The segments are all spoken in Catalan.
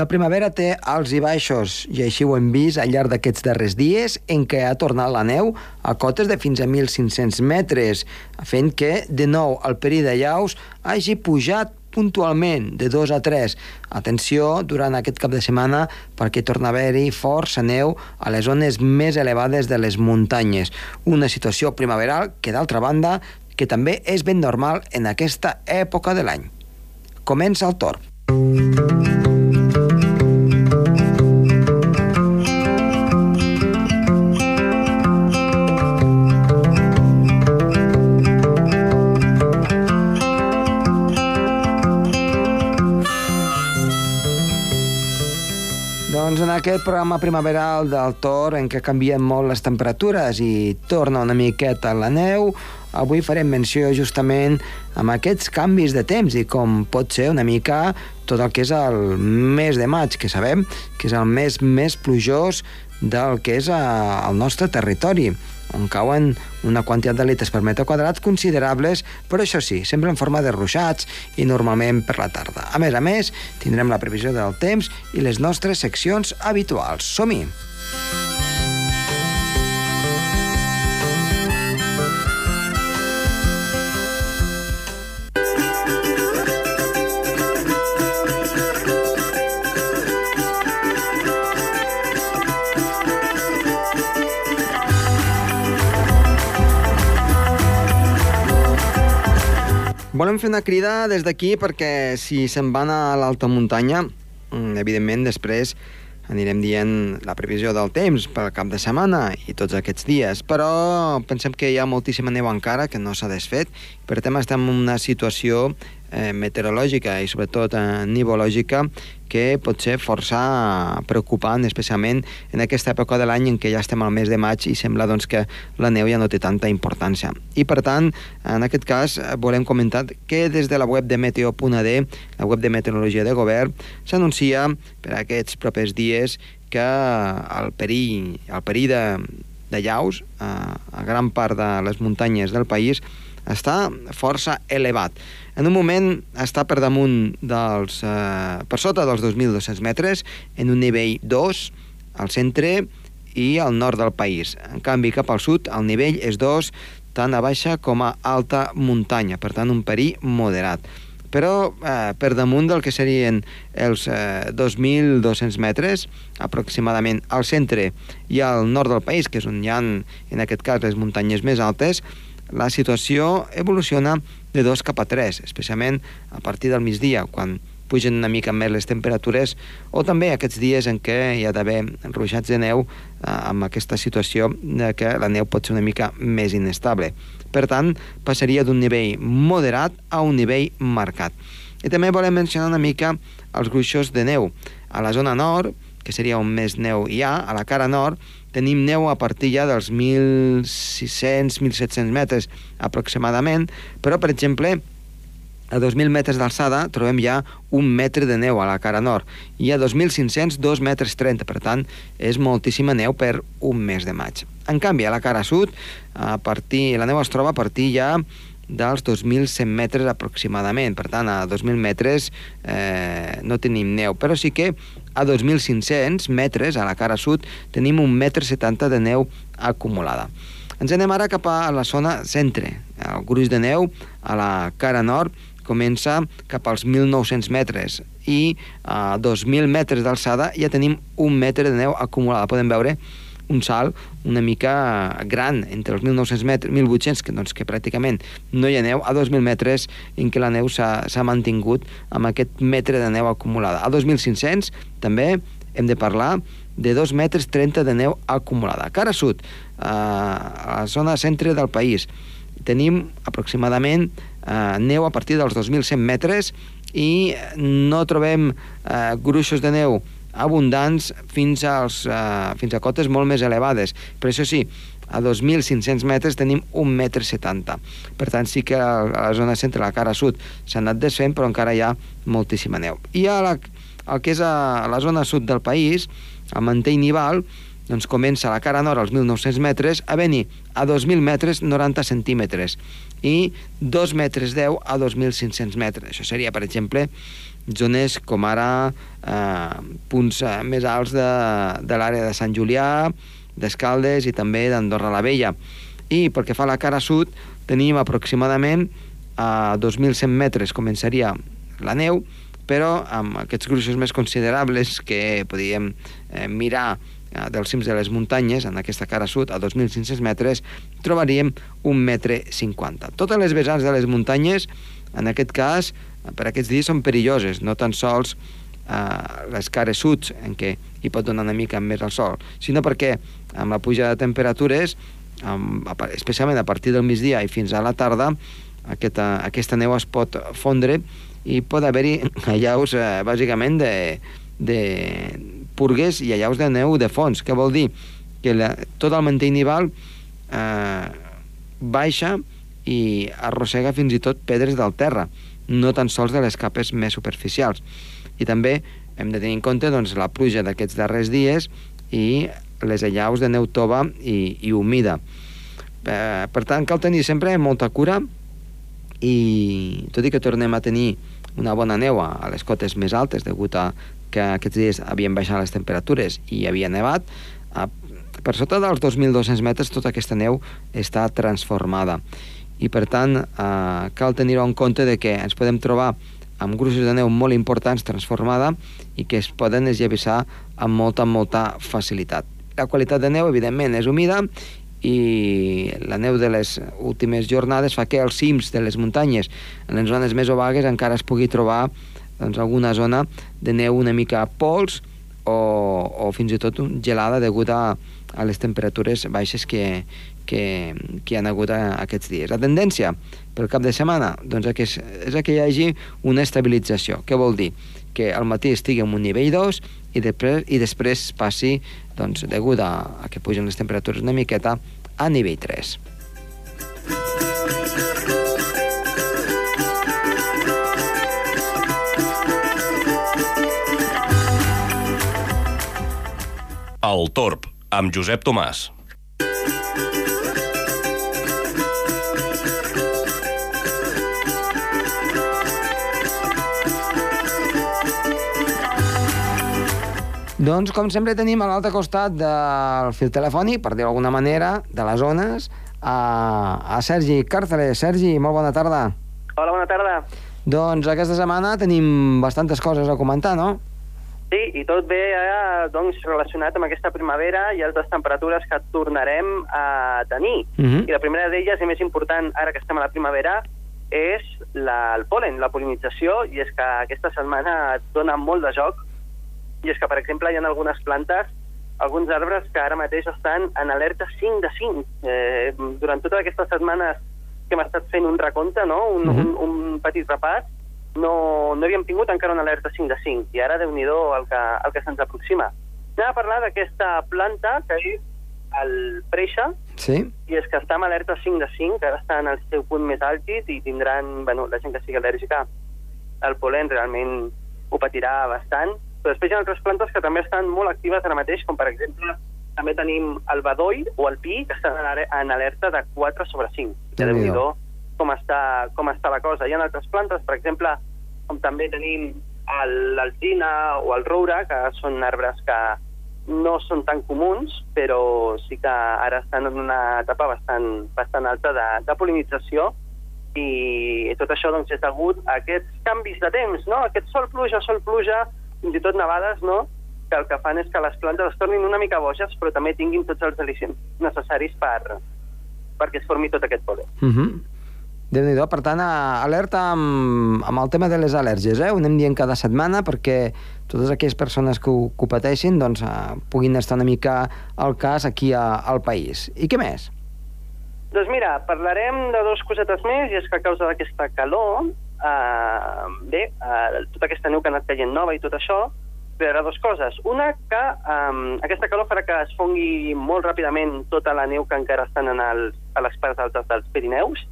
La primavera té alts i baixos, i així ho hem vist al llarg d'aquests darrers dies, en què ha tornat la neu a cotes de fins a 1.500 metres, fent que, de nou, el perill de llaus hagi pujat puntualment de 2 a 3. Atenció durant aquest cap de setmana perquè torna a haver-hi força neu a les zones més elevades de les muntanyes. Una situació primaveral que, d'altra banda, que també és ben normal en aquesta època de l'any. Comença el torn. Doncs en aquest programa primaveral del Tor, en què canvien molt les temperatures i torna una miqueta la neu, avui farem menció justament amb aquests canvis de temps i com pot ser una mica tot el que és el mes de maig, que sabem que és el mes més plujós del que és el nostre territori on cauen una quantitat de litres per metre quadrat considerables, però això sí, sempre en forma de ruixats i normalment per la tarda. A més a més, tindrem la previsió del temps i les nostres seccions habituals. Som-hi! Volem fer una crida des d'aquí perquè si se'n van a l'alta muntanya, mm, evidentment després anirem dient la previsió del temps pel cap de setmana i tots aquests dies, però pensem que hi ha moltíssima neu encara que no s'ha desfet, per tant estem en una situació eh, meteorològica i sobretot eh, nivològica que pot ser força preocupant, especialment en aquesta època de l'any en què ja estem al mes de maig i sembla doncs, que la neu ja no té tanta importància. I per tant, en aquest cas, volem comentar que des de la web de Meteo.ad, la web de meteorologia de govern, s'anuncia per aquests propers dies que el perill, el perill de, de llaus a, a gran part de les muntanyes del país està força elevat. En un moment està per damunt dels... Eh, per sota dels 2.200 metres, en un nivell 2, al centre i al nord del país. En canvi, cap al sud, el nivell és 2, tant a baixa com a alta muntanya, per tant, un perill moderat. Però eh, per damunt del que serien els eh, 2.200 metres, aproximadament al centre i al nord del país, que és on hi ha, en aquest cas, les muntanyes més altes, la situació evoluciona de 2 cap a 3, especialment a partir del migdia, quan pugen una mica més les temperatures, o també aquests dies en què hi ha d'haver ruixats de neu eh, amb aquesta situació de que la neu pot ser una mica més inestable. Per tant, passaria d'un nivell moderat a un nivell marcat. I també volem mencionar una mica els gruixos de neu. A la zona nord, que seria on més neu hi ha, a la cara nord, tenim neu a partir ja dels 1.600-1.700 metres aproximadament, però, per exemple, a 2.000 metres d'alçada trobem ja un metre de neu a la cara nord i a 2.500, 2 metres 30. Per tant, és moltíssima neu per un mes de maig. En canvi, a la cara sud, a partir, la neu es troba a partir ja dels 2.100 metres aproximadament. Per tant, a 2.000 metres eh, no tenim neu, però sí que a 2.500 metres, a la cara sud, tenim un metre 70 de neu acumulada. Ens anem ara cap a la zona centre. El gruix de neu a la cara nord comença cap als 1.900 metres i a 2.000 metres d'alçada ja tenim un metre de neu acumulada. Podem veure un salt una mica gran entre els 1.900 metres, 1.800, que, doncs, que pràcticament no hi ha neu, a 2.000 metres en què la neu s'ha mantingut amb aquest metre de neu acumulada. A 2.500 també hem de parlar de 2 metres 30 de neu acumulada. Cara sud, a la zona centre del país, tenim aproximadament eh, neu a partir dels 2.100 metres i no trobem eh, gruixos de neu abundants fins, als, uh, fins a cotes molt més elevades. Per això sí, a 2.500 metres tenim 1,70 metre. Per tant, sí que a la zona centre, la cara sud, s'ha anat desfent, però encara hi ha moltíssima neu. I a la, el que és a la zona sud del país, a Mantell Nival, doncs comença a la cara nord als 1.900 metres a venir a 2.000 metres 90 centímetres i 2 metres 10 a 2.500 metres. Això seria, per exemple, zones com ara eh, punts eh, més alts de, de l'àrea de Sant Julià, d'Escaldes i també d'Andorra la Vella. I pel que fa a la cara sud, tenim aproximadament a 2.100 metres començaria la neu, però amb aquests gruixos més considerables que podíem eh, mirar eh, dels cims de les muntanyes, en aquesta cara sud, a 2.500 metres, trobaríem un metre 50. Totes les vessants de les muntanyes, en aquest cas, per aquests dies són perilloses, no tan sols eh, les cares suds, en què hi pot donar una mica més al sol, sinó perquè amb la puja de temperatures, amb, especialment a partir del migdia i fins a la tarda, aquesta, aquesta neu es pot fondre i pot haver-hi allaus eh, bàsicament de, de purgues i allaus de neu de fons. Què vol dir? Que la, tot el mantell nival eh, baixa i arrossega fins i tot pedres del terra, no tan sols de les capes més superficials. I també hem de tenir en compte doncs, la pluja d'aquests darrers dies i les allaus de neu tova i, i humida. Eh, per tant, cal tenir sempre molta cura i tot i que tornem a tenir una bona neu a les cotes més altes degut a que aquests dies havien baixat les temperatures i havia nevat, a, per sota dels 2.200 metres tota aquesta neu està transformada i per tant eh, cal tenir-ho en compte de que ens podem trobar amb gruixos de neu molt importants transformada i que es poden esllavissar amb molta, molta facilitat. La qualitat de neu, evidentment, és humida i la neu de les últimes jornades fa que els cims de les muntanyes, en les zones més obagues, encara es pugui trobar doncs, alguna zona de neu una mica pols o, o fins i tot gelada degut a, a les temperatures baixes que, que, que hi ha hagut aquests dies. La tendència pel cap de setmana doncs, és, és que hi hagi una estabilització. Què vol dir? Que al matí estigui en un nivell 2 i després, i després passi, doncs, degut a, a que pugen les temperatures una miqueta, a nivell 3. El Torb, amb Josep Tomàs. Doncs, com sempre, tenim a l'altre costat del fil telefònic, per dir-ho d'alguna manera, de les zones, a, a Sergi Càrceles. Sergi, molt bona tarda. Hola, bona tarda. Doncs aquesta setmana tenim bastantes coses a comentar, no? Sí, i tot ve eh, doncs, relacionat amb aquesta primavera i altres temperatures que tornarem a tenir. Uh Mhm. -huh. I la primera d'elles, i més important ara que estem a la primavera, és la, el polen, la polinització, i és que aquesta setmana et dona molt de joc i és que, per exemple, hi ha algunes plantes, alguns arbres que ara mateix estan en alerta 5 de 5. Eh, durant totes aquestes setmanes que hem estat fent un recompte, no? un, Mhm. un, un petit repàs, no, no havíem tingut encara una alerta 5 de 5, i ara, déu nhi el que, el que se'ns aproxima. Anem a parlar d'aquesta planta que és el preixa, Sí? i és que està en alerta 5 de 5, que ara està en el seu punt més àlgid i tindran, bueno, la gent que sigui al·lèrgica al polen realment ho patirà bastant, però després hi ha altres plantes que també estan molt actives ara mateix, com per exemple també tenim el bedoll o el pi, que estan en ale- en alerta de 4 sobre 5. Ja déu nhi com està, com està la cosa. Hi ha altres plantes, per exemple, com també tenim l'alzina o el roure, que són arbres que no són tan comuns, però sí que ara estan en una etapa bastant, bastant alta de, de polinització i tot això doncs, és degut a aquests canvis de temps, no? aquest sol-pluja, sol-pluja, fins i tot nevades, no? que el que fan és que les plantes es tornin una mica boges, però també tinguin tots els al·licients necessaris per, perquè es formi tot aquest polen. Uh -huh. déu nhi per tant, a- alerta amb, amb el tema de les al·lèrgies, eh? Ho anem dient cada setmana perquè totes aquelles persones que ho, que ho pateixin doncs, eh, puguin estar una mica al cas aquí a, al país. I què més? Doncs mira, parlarem de dos cosetes més, i és que a causa d'aquesta calor, eh, bé, eh, tota aquesta neu que ha anat caient nova i tot això, crearà dues coses. Una, que eh, aquesta calor farà que es fongui molt ràpidament tota la neu que encara estan en els, a les parts altes dels Pirineus,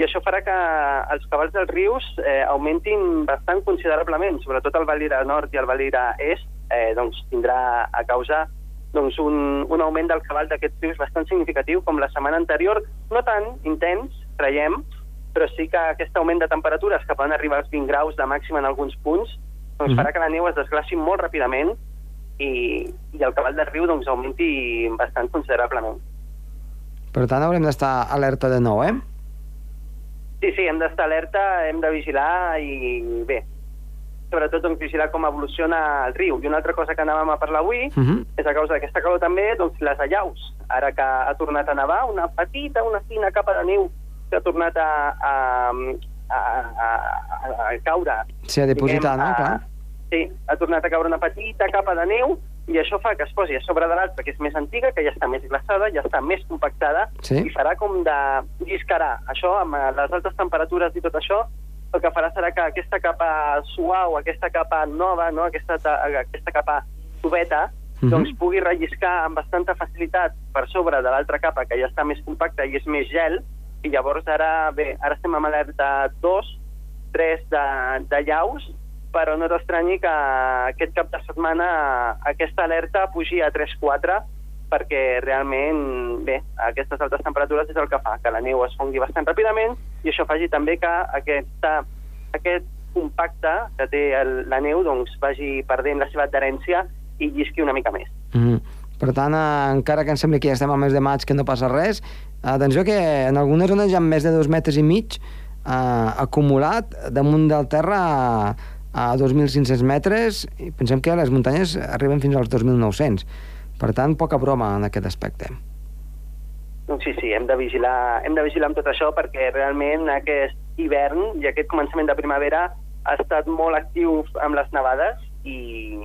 i això farà que els cabals dels rius eh, augmentin bastant considerablement, sobretot el Valira Nord i el Valira Est, eh, doncs tindrà a causa doncs, un, un augment del cabal d'aquests rius bastant significatiu, com la setmana anterior, no tan intens, creiem, però sí que aquest augment de temperatures que poden arribar als 20 graus de màxima en alguns punts doncs Mhm. farà que la neu es desglaci molt ràpidament i, i el cavall del riu doncs, augmenti bastant considerablement. Per tant, haurem d'estar alerta de nou, eh? Sí, sí, hem d'estar alerta, hem de vigilar i bé, sobretot doncs, vigilar com evoluciona el riu. I una altra cosa que anàvem a parlar avui Uh -huh. és a causa d'aquesta calor també doncs, les allaus. Ara que ha tornat a nevar, una petita, una fina capa de neu que ha tornat a, a, a, a, a caure. Sí, a dipositar, diguem, no? a- Clar. Sí, ha tornat a caure una petita capa de neu i això fa que es posi a sobre de l'altra, que és més antiga, que ja està més glaçada, ja està més compactada Sí. i farà com de lliscarà. Això, amb eh, les altes temperatures i tot això, el que farà serà que aquesta capa suau, aquesta capa nova, no? aquesta, ta- aquesta capa tubeta, Mhm. doncs pugui relliscar amb bastanta facilitat per sobre de l'altra capa, que ja està més compacta i és més gel, i llavors ara, bé, ara estem amb alerta 2, 3 de, de llaus, però no t'estranyi que aquest cap de setmana aquesta alerta pugi a 3-4 perquè realment, bé, aquestes altes temperatures és el que fa que la neu es fongui bastant ràpidament i això faci també que aquesta, aquest compacte que té el, la neu doncs vagi perdent la seva adherència i llisqui una mica més. Mm. Per tant, eh, encara que em sembli que ja estem al mes de maig, que no passa res, atenció que en algunes zones hi ha més de dos metres i mig eh, acumulat damunt del terra a, a 2.500 metres i pensem que les muntanyes arriben fins als 2.900. Per tant, poca broma en aquest aspecte. Sí, sí, hem de vigilar, hem de vigilar amb tot això perquè realment aquest hivern i aquest començament de primavera ha estat molt actiu amb les nevades i,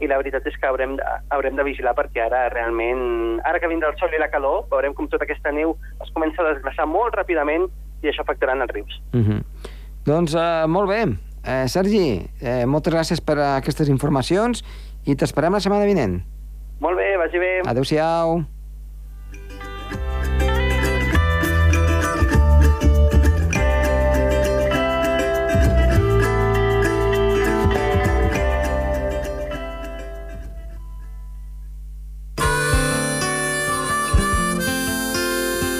i la veritat és que haurem de, haurem de vigilar perquè ara realment, ara que vindrà el sol i la calor, veurem com tota aquesta neu es comença a desglaçar molt ràpidament i això afectarà en els rius. Mm -hmm. Doncs eh, molt bé. Eh, Sergi, eh, moltes gràcies per aquestes informacions i t'esperem la setmana vinent. Molt bé, vagi bé. Adéu-siau.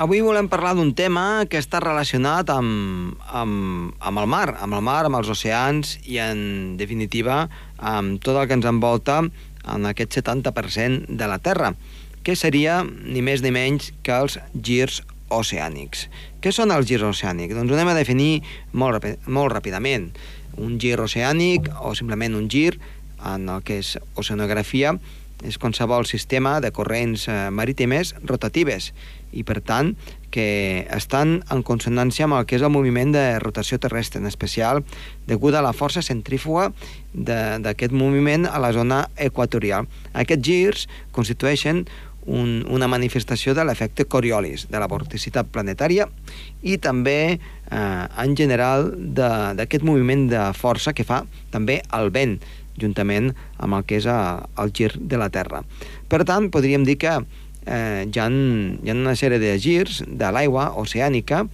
Avui volem parlar d'un tema que està relacionat amb, amb, amb el mar, amb el mar, amb els oceans i, en definitiva, amb tot el que ens envolta en aquest 70% de la Terra, que seria ni més ni menys que els girs oceànics. Què són els girs oceànics? Doncs ho anem a definir molt, molt ràpidament. Un gir oceànic o simplement un gir en el que és oceanografia és qualsevol sistema de corrents eh, marítimes rotatives i, per tant, que estan en consonància amb el que és el moviment de rotació terrestre, en especial degut a la força centrífuga d'aquest moviment a la zona equatorial. Aquests girs constitueixen un, una manifestació de l'efecte Coriolis, de la vorticitat planetària i també, eh, en general, d'aquest moviment de força que fa també el vent, juntament amb el que és a, el gir de la Terra. Per tant, podríem dir que eh, hi, ha, hi ha una sèrie de girs de l'aigua oceànica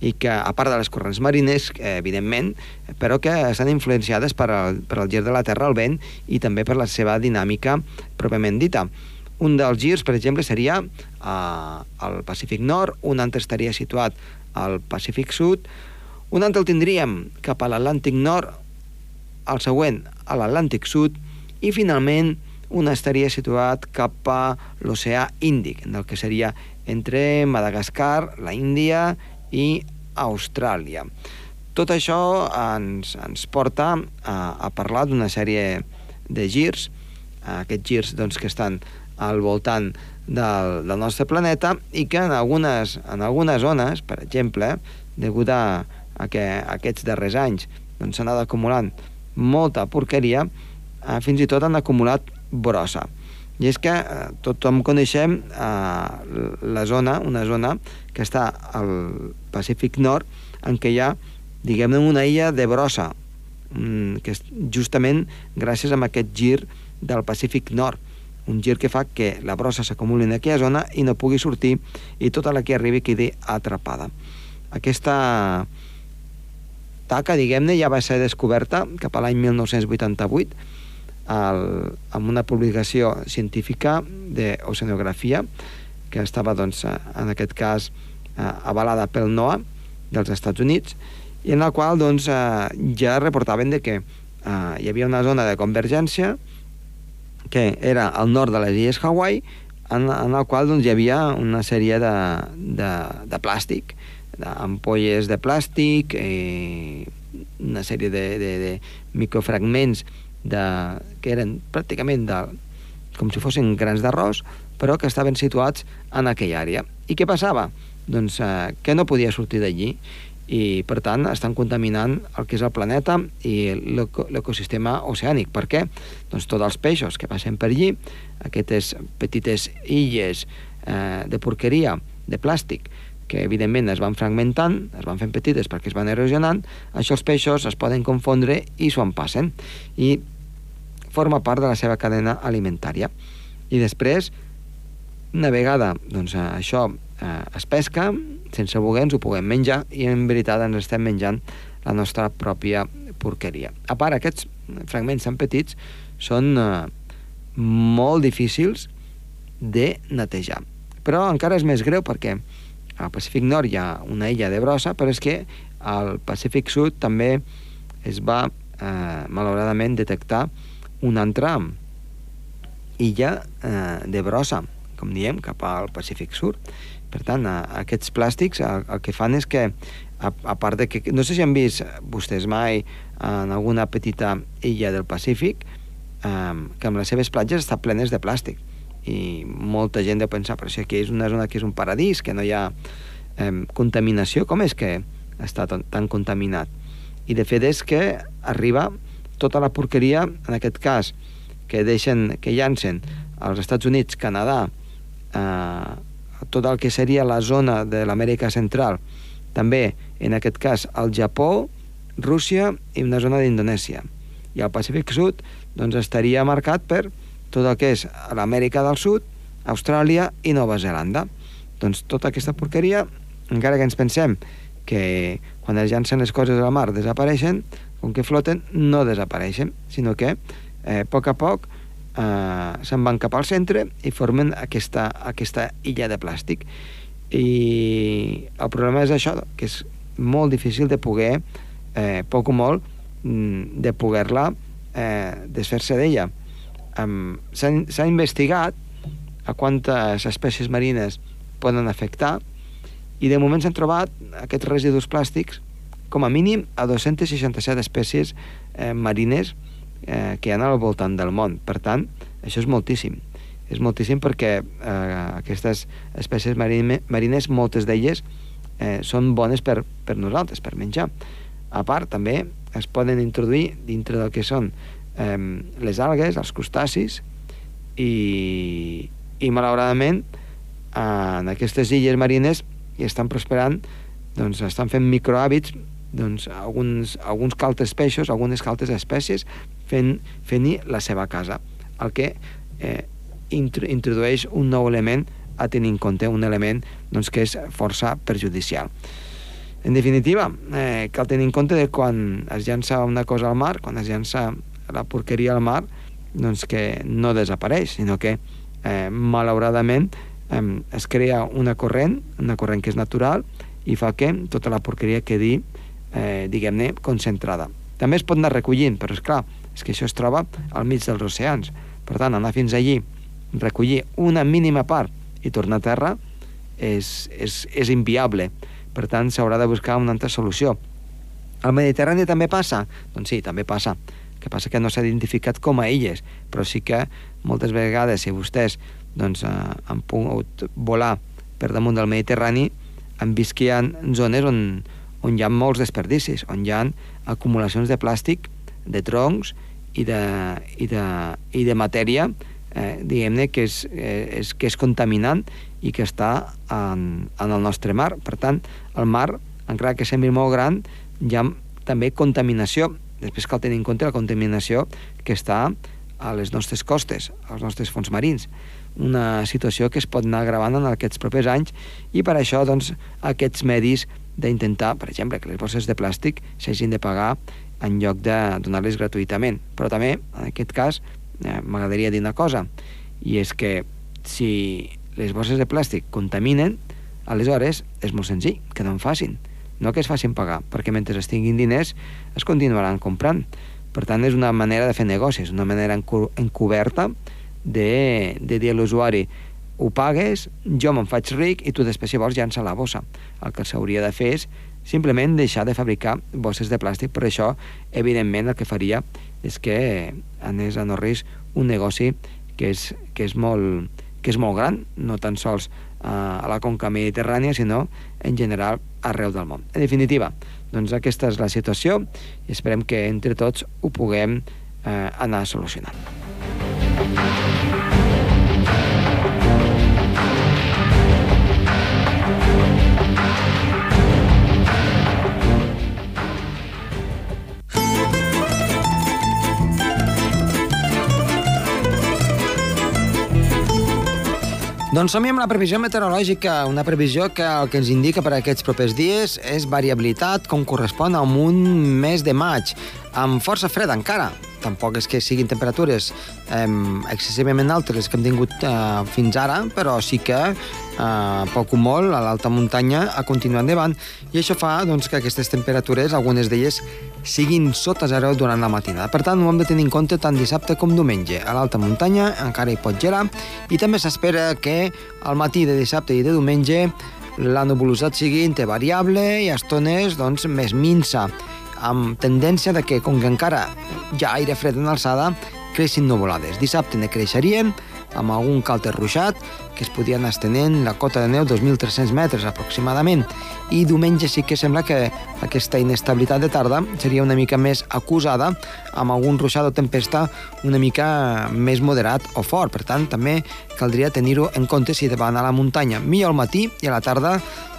i que, a part de les corrents marines, eh, evidentment, però que estan influenciades per al, per al gir de la Terra, el vent, i també per la seva dinàmica pròpiament dita. Un dels girs, per exemple, seria eh, al Pacífic Nord, un altre estaria situat al Pacífic Sud, un altre el tindríem cap a l'Atlàntic Nord, el següent a l'Atlàntic Sud i finalment un estaria situat cap a l'oceà Índic, en el que seria entre Madagascar, la Índia i Austràlia. Tot això ens, ens porta a, a parlar d'una sèrie de girs, aquests girs doncs, que estan al voltant del, del nostre planeta i que en algunes, en algunes zones, per exemple, degut a, a que aquests darrers anys doncs, s'han doncs, anat acumulant molta porqueria, eh, fins i tot han acumulat brossa. I és que eh, tothom coneixem eh, la zona, una zona que està al Pacífic Nord, en què hi ha, diguem-ne, una illa de brossa, mm, que és justament gràcies a aquest gir del Pacífic Nord. un gir que fa que la brossa s'acumuli en aquella zona i no pugui sortir i tota la que arribi quedi atrapada. Aquesta taca, diguem-ne, ja va ser descoberta cap a l'any 1988 al, amb una publicació científica d'oceanografia que estava, doncs, en aquest cas, eh, avalada pel NOAA dels Estats Units i en la qual doncs, eh, ja reportaven de que eh, hi havia una zona de convergència que era al nord de les illes Hawaii en, en la qual doncs, hi havia una sèrie de, de, de plàstic ampolles de plàstic, eh, una sèrie de, de, de microfragments de, que eren pràcticament de, com si fossin grans d'arròs, però que estaven situats en aquella àrea. I què passava? Doncs eh, que no podia sortir d'allí i, per tant, estan contaminant el que és el planeta i l'ecosistema oceànic. Per què? Doncs tots els peixos que passen per allí, aquestes petites illes eh, de porqueria, de plàstic, que evidentment es van fragmentant, es van fent petites perquè es van erosionant, això els peixos es poden confondre i s'ho empassen i forma part de la seva cadena alimentària. I després, una vegada doncs, això eh, es pesca, sense voler ens ho puguem menjar i en veritat ens estem menjant la nostra pròpia porqueria. A part, aquests fragments tan petits són eh, molt difícils de netejar. Però encara és més greu perquè al Pacífic Nord hi ha una illa de brossa, però és que al Pacífic Sud també es va, eh, malauradament, detectar una altra illa eh, de brossa, com diem, cap al Pacífic Sud. Per tant, eh, aquests plàstics el, el que fan és que, a, a part de que... No sé si han vist vostès mai en alguna petita illa del Pacífic eh, que amb les seves platges està plenes de plàstic i molta gent deu pensar, però si aquí és una zona que és un paradís, que no hi ha eh, contaminació, com és que està tan, tan contaminat? I de fet és que arriba tota la porqueria, en aquest cas, que deixen, que llancen als Estats Units, Canadà, eh, tot el que seria la zona de l'Amèrica Central, també, en aquest cas, el Japó, Rússia i una zona d'Indonèsia. I el Pacífic Sud doncs, estaria marcat per tot el que és l'Amèrica del Sud, Austràlia i Nova Zelanda. Doncs tota aquesta porqueria, encara que ens pensem que quan es llancen les coses a la mar desapareixen, com que floten, no desapareixen, sinó que eh, a poc a poc eh, se'n van cap al centre i formen aquesta, aquesta illa de plàstic. I el problema és això, que és molt difícil de poder, eh, poc o molt, mm, de poder-la eh, desfer-se d'ella um, s'ha investigat a quantes espècies marines poden afectar i de moment s'han trobat aquests residus plàstics com a mínim a 267 espècies eh, marines eh, que hi ha al voltant del món. Per tant, això és moltíssim. És moltíssim perquè eh, aquestes espècies marine, marines, moltes d'elles, eh, són bones per, per nosaltres, per menjar. A part, també es poden introduir dintre del que són eh, les algues, els crustacis, i, i malauradament en aquestes illes marines hi estan prosperant, doncs estan fent microhàbits doncs, alguns, alguns caltes peixos, algunes caltes espècies, fent, fent-hi la seva casa, el que eh, introdueix un nou element a tenir en compte, un element doncs, que és força perjudicial. En definitiva, eh, cal tenir en compte de quan es llança una cosa al mar, quan es llança la porqueria al mar doncs que no desapareix, sinó que eh, malauradament eh, es crea una corrent, una corrent que és natural, i fa que tota la porqueria quedi, eh, diguem-ne, concentrada. També es pot anar recollint, però és clar, és que això es troba al mig dels oceans. Per tant, anar fins allí, recollir una mínima part i tornar a terra és, és, és inviable. Per tant, s'haurà de buscar una altra solució. Al Mediterrani també passa? Doncs sí, també passa que passa que no s'ha identificat com a illes, però sí que moltes vegades, si vostès doncs, eh, han pogut volar per damunt del Mediterrani, han vist que hi ha zones on, on hi ha molts desperdicis, on hi ha acumulacions de plàstic, de troncs i de, i de, i de matèria, eh, diguem-ne, que, és, eh, és, que és contaminant i que està en, en el nostre mar. Per tant, el mar, encara que sembli molt gran, hi ha també contaminació Després cal tenir en compte la contaminació que està a les nostres costes, als nostres fons marins. Una situació que es pot anar gravant en aquests propers anys i per això doncs, aquests medis d'intentar, per exemple, que les bosses de plàstic s'hagin de pagar en lloc de donar-les gratuïtament. Però també, en aquest cas, eh, m'agradaria dir una cosa, i és que si les bosses de plàstic contaminen, aleshores és molt senzill, que no en facin, no que es facin pagar, perquè mentre es tinguin diners es continuaran comprant. Per tant, és una manera de fer negocis, una manera encoberta de, de dir a l'usuari ho pagues, jo me'n faig ric i tu després, vols, llança la bossa. El que s'hauria de fer és simplement deixar de fabricar bosses de plàstic. Per això, evidentment, el que faria és que anés a Norris un negoci que és, que és, molt, que és molt gran, no tan sols a la conca mediterrània, sinó en general arreu del món. En definitiva, doncs aquesta és la situació i esperem que entre tots ho puguem eh, anar solucionant. Doncs som amb la previsió meteorològica, una previsió que el que ens indica per aquests propers dies és variabilitat com correspon a un mes de maig, amb força fred encara. Tampoc és que siguin temperatures eh, excessivament altes les que hem tingut eh, fins ara, però sí que eh, poc o molt a l'alta muntanya a continuar endavant i això fa doncs, que aquestes temperatures, algunes d'elles, siguin sota zero durant la matinada. Per tant, ho hem de tenir en compte tant dissabte com diumenge. A l'alta muntanya encara hi pot gelar i també s'espera que al matí de dissabte i de diumenge la nebulositat sigui variable i a estones doncs, més minsa, amb tendència de que, com que encara hi ha aire fred en alçada, creixin nuvolades. Dissabte ne creixerien, amb algun calter ruixat, que es podien estenent la cota de neu 2.300 metres aproximadament. I diumenge sí que sembla que aquesta inestabilitat de tarda seria una mica més acusada, amb algun ruixat o tempesta una mica més moderat o fort. Per tant, també caldria tenir-ho en compte si va anar a la muntanya millor al matí i a la tarda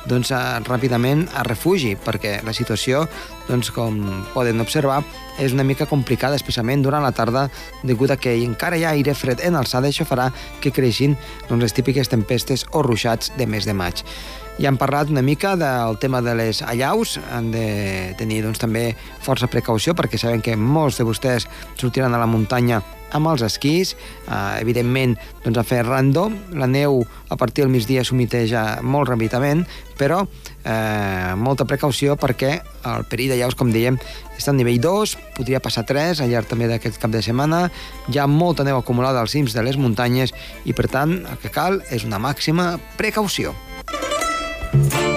doncs, ràpidament a refugi, perquè la situació, doncs, com poden observar, és una mica complicada, especialment durant la tarda, degut a que encara hi ha aire fred en alçada, això farà que creixin doncs, les típiques tempestes o ruixats de mes de maig. Ja hem parlat una mica del tema de les allaus, han de tenir doncs, també força precaució perquè saben que molts de vostès sortiran a la muntanya amb els esquís, eh, evidentment doncs, a fer random, la neu a partir del migdia s'humiteja molt ràpidament, però eh, molta precaució perquè el perill de llaus, com dèiem, està al nivell 2, podria passar 3 al llarg també d'aquest cap de setmana, hi ha molta neu acumulada als cims de les muntanyes i per tant el que cal és una màxima precaució. Bé,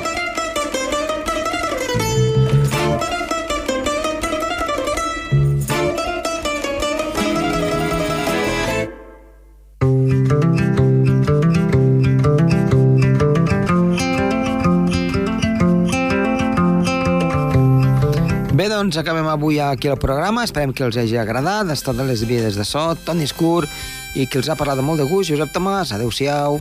doncs acabem avui aquí el programa. Esperem que els hagi agradat. Ha estat de les vides de so, Toni Escur, i que els ha parlat de molt de gust, Josep Tomàs. Adéu-siau.